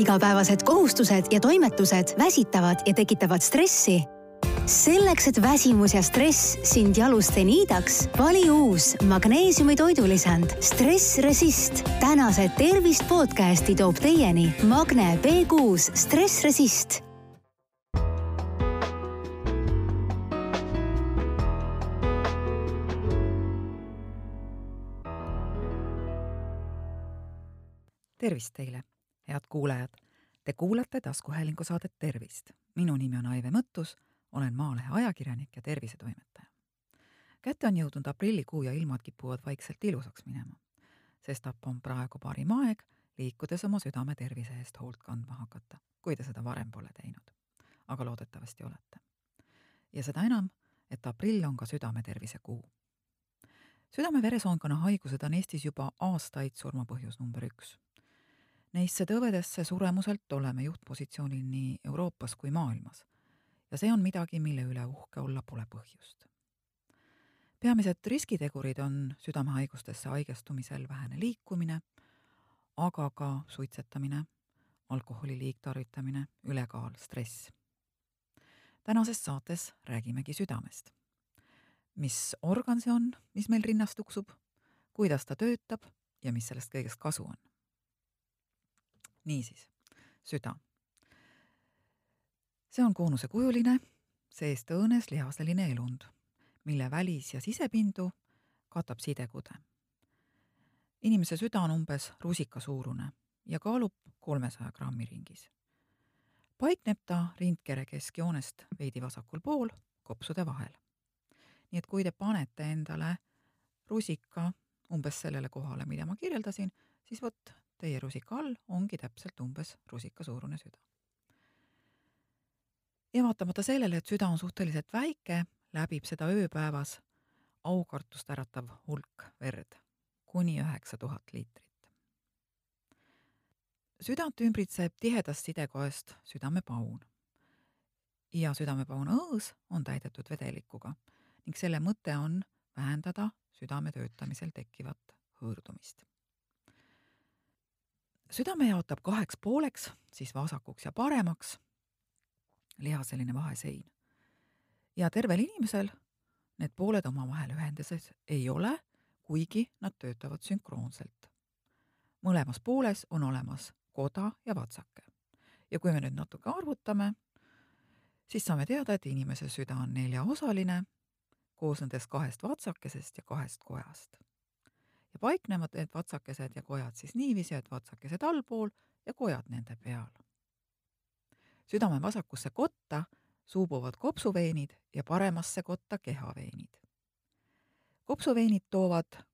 igapäevased kohustused ja toimetused väsitavad ja tekitavad stressi? selleks, et väsimus ja stress sind jalust ei niidaks, vali uus magneesiumi toidulisand Stress Resist. tänase Tervist podcasti toob teieni Magne B6 Stress Resist tervist teile, head kuulajad. Te kuulate taskuhäälingu saadet Tervist. minu nimi on Aive Mõttus, olen Maalehe ajakirjanik ja tervisetoimetaja. kätte on jõudnud aprillikuu ja ilmad kipuvad vaikselt ilusaks minema. sestap on praegu parim aeg liikudes oma südame tervise eest hoolt kandma hakata, kui te seda varem pole teinud. aga loodetavasti olete. ja seda enam, et aprill on ka südametervise kuu südame-veresoonkonna haigused on Eestis juba aastaid surmapõhjus number üks Neisse tõvedesse suremuselt oleme juhtpositsioonil nii Euroopas kui maailmas ja see on midagi, mille üle uhke olla pole põhjust. peamised riskitegurid on südamehaigustesse haigestumisel vähene liikumine, aga ka suitsetamine, alkoholi liigtarvitamine, ülekaal, stress. tänases saates räägimegi südamest. mis organ see on, mis meil rinnas tuksub, kuidas ta töötab ja mis sellest kõigest kasu on niisiis, süda. see on koonusekujuline, seest õõnes lihaseline elund, mille välis- ja sisepindu katab sidekude. inimese süda on umbes rusikasuurune ja kaalub kolmesaja grammi ringis. paikneb ta rindkere keskjoonest veidi vasakul pool, kopsude vahel. nii et kui te panete endale rusika umbes sellele kohale, mida ma kirjeldasin, siis vot Teie rusika all ongi täpselt umbes rusikasuurune süda. ja vaatamata sellele, et süda on suhteliselt väike, läbib seda ööpäevas aukartust äratav hulk verd, kuni üheksa tuhat liitrit. südant ümbritseb tihedast sidekoest südamepaun. ja südamepauna õõs on täidetud vedelikuga ning selle mõte on vähendada südame töötamisel tekkivat hõõrdumist südame jaotab kaheks pooleks, siis vasakuks ja paremaks, liha selline vahesein. ja tervel inimesel need pooled omavahel ühenduses ei ole, kuigi nad töötavad sünkroonselt. mõlemas pooles on olemas koda ja vatsake. ja kui me nüüd natuke arvutame, siis saame teada, et inimese süda on neljaosaline, koosnedes kahest vatsakesest ja kahest kojast ja paiknevad need vatsakesed ja kojad siis niiviisi, et vatsakesed allpool ja kojad nende peal. südame vasakusse kotta suubuvad kopsuveenid ja paremasse kotta kehaveenid. kopsuveenid toovad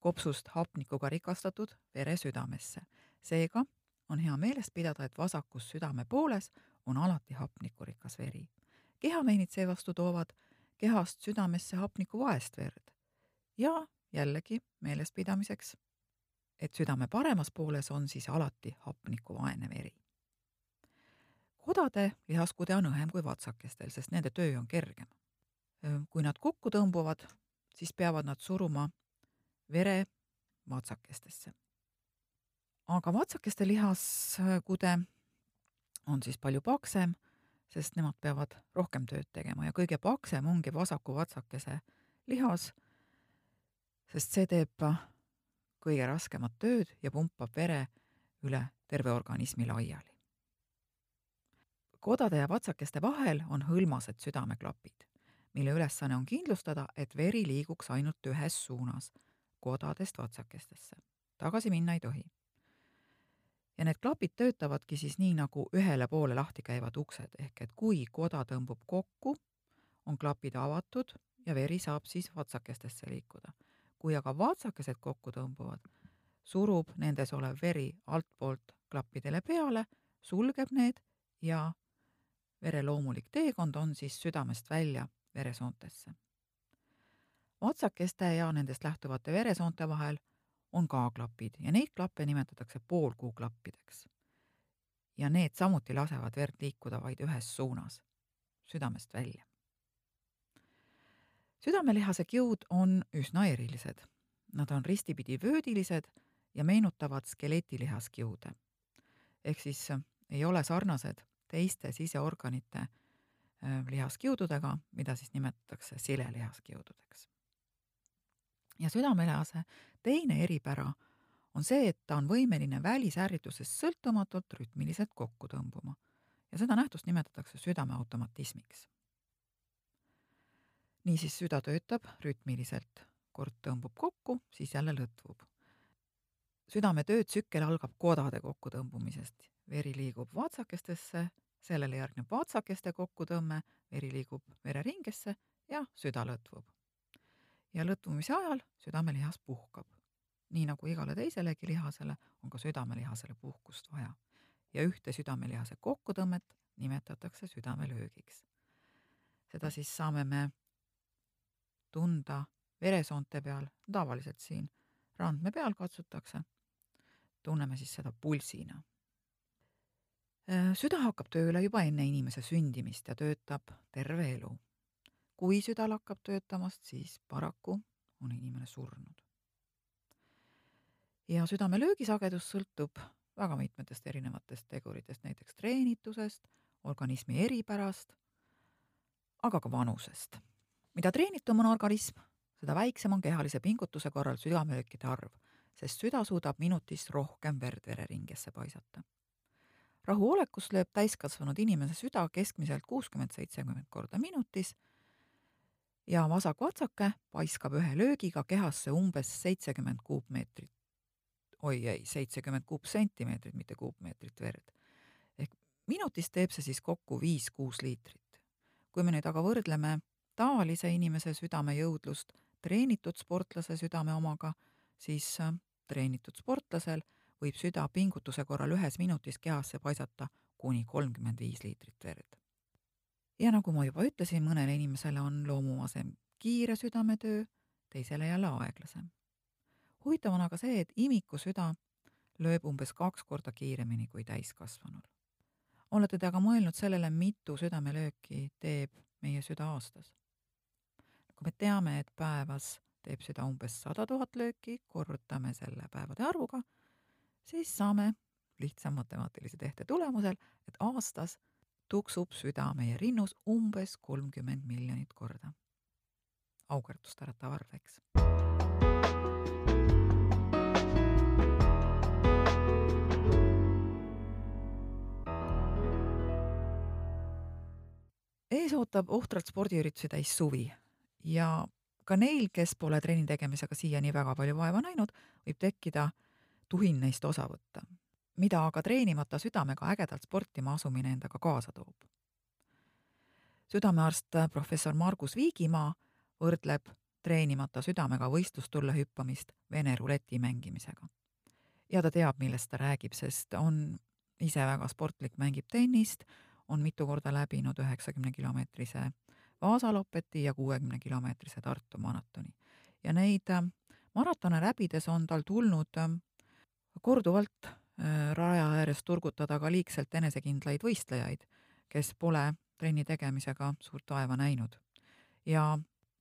kopsust hapnikuga rikastatud vere südamesse, seega on hea meeles pidada, et vasakus südame pooles on alati hapnikurikas veri. kehaveenid seevastu toovad kehast südamesse hapniku vaest verd ja jällegi meelespidamiseks, et südame paremas pooles on siis alati hapnikuvaene veri. kodade lihaskude on õhem kui vatsakestel, sest nende töö on kergem. kui nad kokku tõmbuvad, siis peavad nad suruma vere vatsakestesse. aga vatsakeste lihaskude on siis palju paksem, sest nemad peavad rohkem tööd tegema ja kõige paksem ongi vasaku vatsakese lihas sest see teeb kõige raskemat tööd ja pumpab vere üle terve organismi laiali. kodade ja vatsakeste vahel on hõlmased südameklapid, mille ülesanne on kindlustada, et veri liiguks ainult ühes suunas, kodadest vatsakestesse. tagasi minna ei tohi. ja need klapid töötavadki siis nii, nagu ühele poole lahti käivad uksed, ehk et kui koda tõmbub kokku, on klapid avatud ja veri saab siis vatsakestesse liikuda kui aga vatsakesed kokku tõmbuvad, surub nendes olev veri altpoolt klappidele peale, sulgeb need ja vere loomulik teekond on siis südamest välja veresoontesse. vatsakeste ja nendest lähtuvate veresoonte vahel on ka klapid ja neid klappe nimetatakse poolkuuklappideks. ja need samuti lasevad verd liikuda vaid ühes suunas, südamest välja südamelihase kiud on üsna erilised. Nad on ristipidi vöödilised ja meenutavad skeletilihaskiude. ehk siis ei ole sarnased teiste siseorganite lihaskiududega, mida siis nimetatakse silelihaskiududeks. ja südamelihase teine eripära on see, et ta on võimeline välisärritusest sõltumatult rütmiliselt kokku tõmbuma ja seda nähtust nimetatakse südame automatismiks. Niisiis süda töötab rütmiliselt, kord tõmbub kokku, siis jälle lõtvub. südame töötsükkel algab kodade kokkutõmbumisest, veri liigub vaatsakestesse, sellele järgneb vaatsakeste kokkutõmme, veri liigub vereringesse ja süda lõtvub. ja lõtvumise ajal südamelihas puhkab nii nagu igale teiselegi lihasele, on ka südamelihasele puhkust vaja. ja ühte südamelihase kokkutõmmet nimetatakse südamelöögiks. seda siis saame me tunda veresoonte peal, tavaliselt siin randme peal katsutakse, tunneme siis seda pulsina. süda hakkab tööle juba enne inimese sündimist ja töötab terve elu. kui süda lakkab töötamast, siis paraku on inimene surnud ja südame löögisagedus sõltub väga mitmetest erinevatest teguritest, näiteks treenitusest, organismi eripärast, aga ka vanusest. Mida treenitum on organism, seda väiksem on kehalise pingutuse korral südamelöökide arv, sest süda suudab minutis rohkem verd vereringesse paisata. rahuolekus lööb täiskasvanud inimese süda keskmiselt kuuskümmend, seitsekümmend korda minutis ja vasak vatsake paiskab ühe löögiga kehasse umbes seitsekümmend kuupmeetrit oi ei, seitsekümmend kuupsentimeetrit, mitte kuupmeetrit verd. ehk minutis teeb see siis kokku viis-kuus liitrit. kui me nüüd aga võrdleme tavalise inimese südamejõudlust treenitud sportlase südame omaga, siis äh, treenitud sportlasel võib süda pingutuse korral ühes minutis kehasse paisata kuni kolmkümmend viis liitrit verd. ja nagu ma juba ütlesin, mõnele inimesele on loomuomasem kiire südametöö, teisele jälle aeglasem huvitav on aga see, et imiku süda lööb umbes kaks korda kiiremini kui täiskasvanul. olete te aga mõelnud sellele, mitu südamelööki teeb meie süda aastas? Kui me teame, et päevas teeb süda umbes sada tuhat lööki, korrutame selle päevade arvuga, siis saame lihtsa matemaatilise tehte tulemusel, et aastas tuksub süda meie rinnus umbes kolmkümmend miljonit korda. aukerdust äratav arv, eks ees ootab ohtralt spordiüritusi täis suvi ja ka neil, kes pole trenni tegemisega siiani väga palju vaeva näinud, võib tekkida tuhin neist osa võtta, mida aga treenimata südamega ägedalt sportima asumine endaga kaasa toob. südamearst professor Margus Viigimaa võrdleb treenimata südamega võistlustulle hüppamist Vene ruleti mängimisega. ja ta teab, millest ta räägib, sest on ise väga sportlik, mängib tennist, on mitu korda läbinud üheksakümne kilomeetrise Vaasa-Lopeti ja kuuekümne kilomeetrise Tartu maratoni. ja neid äh, maratone läbides on tal tulnud äh, korduvalt äh, raja ääres turgutada ka liigselt enesekindlaid võistlejaid, kes pole trenni tegemisega suurt vaeva näinud. ja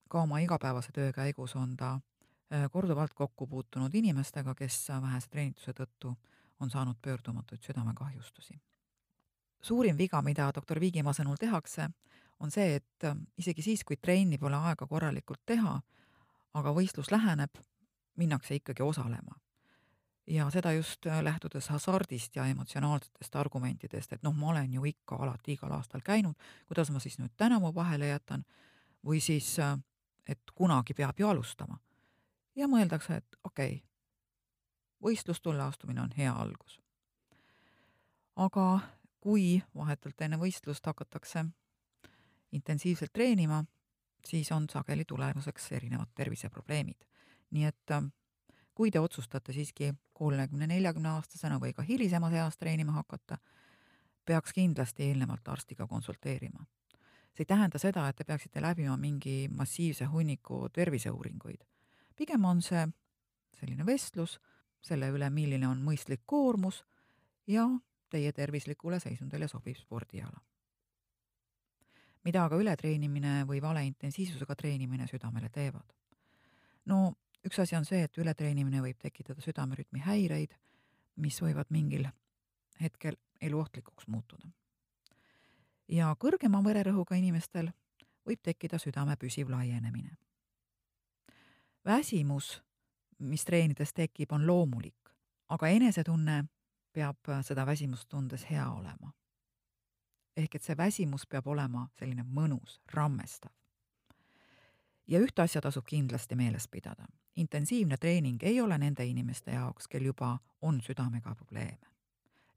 ka oma igapäevase töö käigus on ta korduvalt kokku puutunud inimestega, kes vähese treenituse tõttu on saanud pöördumatuid südamekahjustusi suurim viga, mida doktor Viigimaa sõnul tehakse, on see, et äh, isegi siis, kui trenni pole aega korralikult teha, aga võistlus läheneb, minnakse ikkagi osalema. ja seda just äh, lähtudes hasardist ja emotsionaalsetest argumentidest, et noh, ma olen ju ikka alati igal aastal käinud, kuidas ma siis nüüd tänavu vahele jätan, või siis, äh, et kunagi peab ju alustama. ja mõeldakse, et okei okay,, võistlustulle astumine on hea algus. aga kui vahetult enne võistlust hakatakse intensiivselt treenima, siis on sageli tulemuseks erinevad terviseprobleemid. nii et äh, kui te otsustate siiski kolmekümne, neljakümne aastasena või ka hilisemas eas treenima hakata, peaks kindlasti eelnevalt arstiga konsulteerima. see ei tähenda seda, et te peaksite läbima mingi massiivse hunniku terviseuuringuid. pigem on see selline vestlus selle üle, milline on mõistlik koormus ja teie tervislikule seisundile sobiv spordiala. Mida aga ületreenimine või valeintensiivsusega treenimine südamele teevad? no üks asi on see, et ületreenimine võib tekitada südamerütmi häireid, mis võivad mingil hetkel eluohtlikuks muutuda. ja kõrgema vererõhuga inimestel võib tekkida südame püsiv laienemine. väsimus, mis treenides tekib, on loomulik, aga enesetunne peab seda väsimust tundes hea olema. Ehk et see väsimus peab olema selline mõnus, rammestav. ja ühte asja tasub kindlasti meeles pidada. intensiivne treening ei ole nende inimeste jaoks, kel juba on südamega probleeme.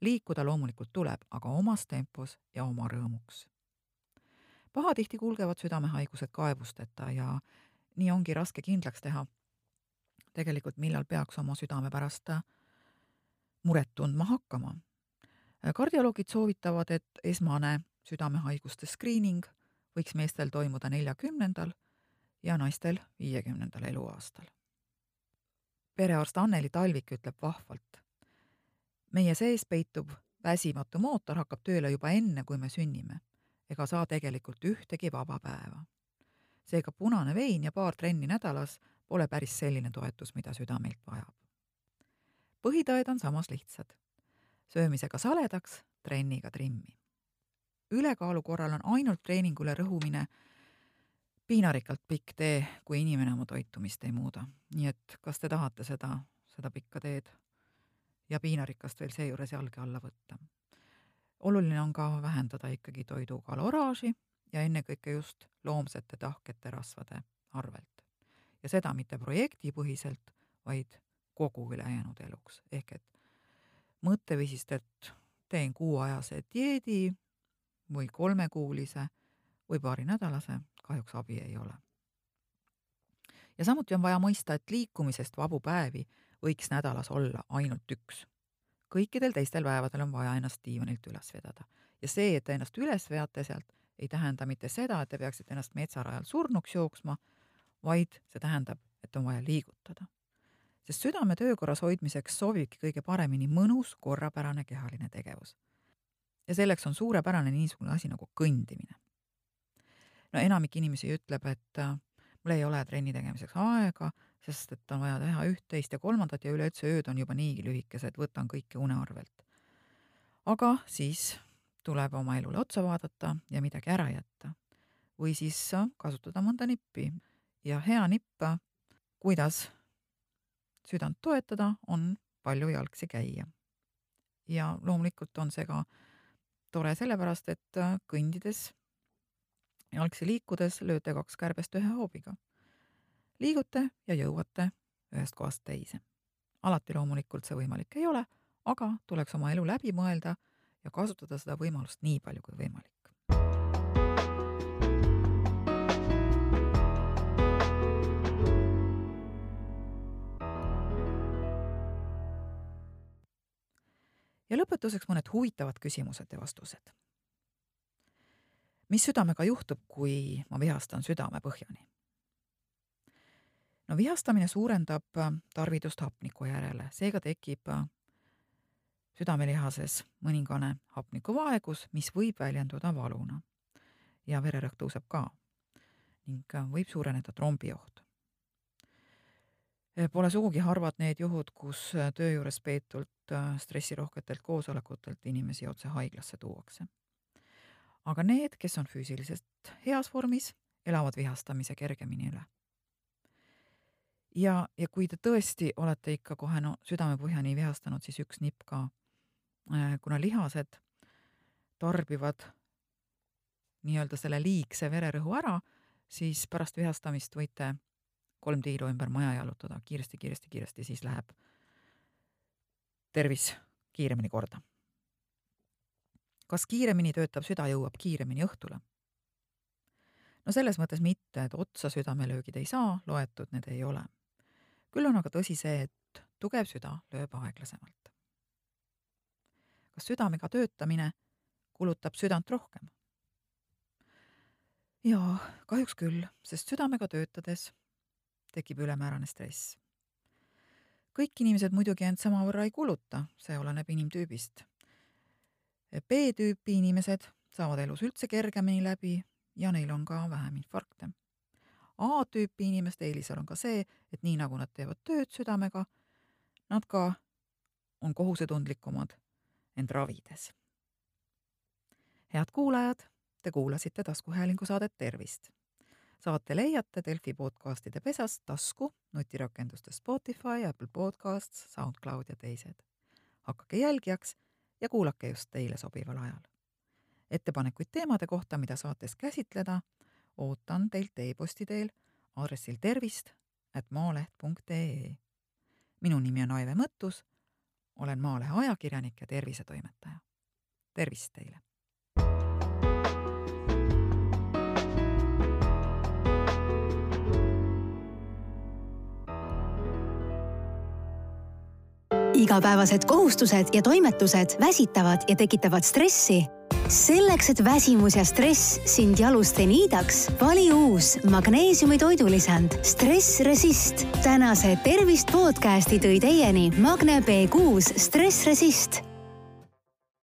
liikuda loomulikult tuleb, aga omas tempos ja oma rõõmuks. pahatihti kulgevad südamehaigused kaebusteta ja nii ongi raske kindlaks teha tegelikult, millal peaks oma südame pärast muret tundma hakkama. Kardioloogid soovitavad, et esmane südamehaiguste skriining võiks meestel toimuda neljakümnendal ja naistel viiekümnendal eluaastal. perearst Anneli Talvik ütleb vahvalt. meie sees peitub väsimatu mootor hakkab tööle juba enne, kui me sünnime ega saa tegelikult ühtegi vaba päeva. seega punane vein ja paar trenni nädalas pole päris selline toetus, mida süda meilt vajab põhitõed on samas lihtsad. Söömisega saledaks, trenniga trimmi. ülekaalu korral on ainult treeningule rõhumine piinarikkalt pikk tee, kui inimene oma toitumist ei muuda. nii et kas te tahate seda, seda pikka teed ja piinarikkast veel seejuures jalge alla võtta? oluline on ka vähendada ikkagi toidu kaloraaži ja ennekõike just loomsete tahkete rasvade arvelt. ja seda mitte projektipõhiselt, vaid kogu ülejäänud eluks, ehk et mõtteviisist, et teen kuuajase dieedi või kolmekuulise või paarinädalase, kahjuks abi ei ole. ja samuti on vaja mõista, et liikumisest vabu päevi võiks nädalas olla ainult üks. kõikidel teistel päevadel on vaja ennast diivanilt üles vedada ja see, et te ennast üles veate sealt, ei tähenda mitte seda, et te peaksite ennast metsarajal surnuks jooksma, vaid see tähendab, et on vaja liigutada sest südame töökorras hoidmiseks sobibki kõige paremini mõnus korrapärane kehaline tegevus. ja selleks on suurepärane niisugune asi nagu kõndimine. no enamik inimesi ütleb, et äh, mul ei ole trenni tegemiseks aega, sest et on vaja teha üht, teist ja kolmandat ja üleüldse ööd on juba niigi lühikesed, võtan kõike une arvelt. aga siis tuleb oma elule otsa vaadata ja midagi ära jätta. või siis kasutada mõnda nippi ja hea nipp, kuidas südant toetada, on palju jalgsi käia. ja loomulikult on see ka tore sellepärast, et äh, kõndides, jalgsi liikudes lööte kaks kärbest ühe hoobiga. liigute ja jõuate ühest kohast teise. alati loomulikult see võimalik ei ole, aga tuleks oma elu läbi mõelda ja kasutada seda võimalust nii palju kui võimalik. Ja lõpetuseks mõned huvitavad küsimused ja vastused. mis südamega juhtub, kui ma vihastan südame põhjani? no vihastamine suurendab tarvidust hapniku järele, seega tekib südamelihases mõningane hapnikuvaegus, mis võib väljenduda valuna. ja vererõhk tõuseb ka ning võib suureneda trombioht. Pole sugugi harvad need juhud, kus töö juures peetult Äh, stressirohketelt koosolekutelt inimesi otse haiglasse tuuakse. aga need, kes on füüsiliselt heas vormis, elavad vihastamise kergemini üle. ja, ja kui te tõesti olete ikka kohe no südamepõhjani vihastanud, siis üks nipp ka, kuna lihased tarbivad nii-öelda selle liigse vererõhu ära, siis pärast vihastamist võite kolm tiiru ümber maja jalutada kiiresti, kiiresti, kiiresti, siis läheb tervis kiiremini korda. kas kiiremini töötav süda jõuab kiiremini õhtule? no selles mõttes mitte, et otsa südamelöögid ei saa, loetud need ei ole. küll on aga tõsi see, et tugev süda lööb aeglasemalt. kas südamega töötamine kulutab südant rohkem? jaa, kahjuks küll, sest südamega töötades tekib ülemäärane stress kõik inimesed muidugi end samavõrra ei kuluta, see oleneb inimtüübist. B-tüüpi inimesed saavad elus üldse kergemini läbi ja neil on ka vähem infarkte. A-tüüpi inimeste eelisel on ka see, et nii nagu nad teevad tööd südamega, nad ka on kohusetundlikumad end ravides. head kuulajad, te kuulasite taskuhäälingu saadet Tervist. Saate leiate Delfi podcastide pesast tasku, nutirakendustes Spotify, Apple Podcasts, SoundCloud ja teised. hakake jälgijaks ja kuulake just teile sobival ajal. ettepanekuid teemade kohta, mida saates käsitleda, ootan teilt e-posti teel aadressil tervist at maaleht.ee. minu nimi on Aive Mõttus, olen Maalehe ajakirjanik ja tervisetoimetaja. tervist teile! Igapäevased kohustused ja toimetused väsitavad ja tekitavad stressi selleks, et väsimus ja stress sind jalust ei niidaks, vali uus magneesiumi toidulisand Stress Resist. tänase Tervist podcasti tõi teieni Magne B6 Stress Resist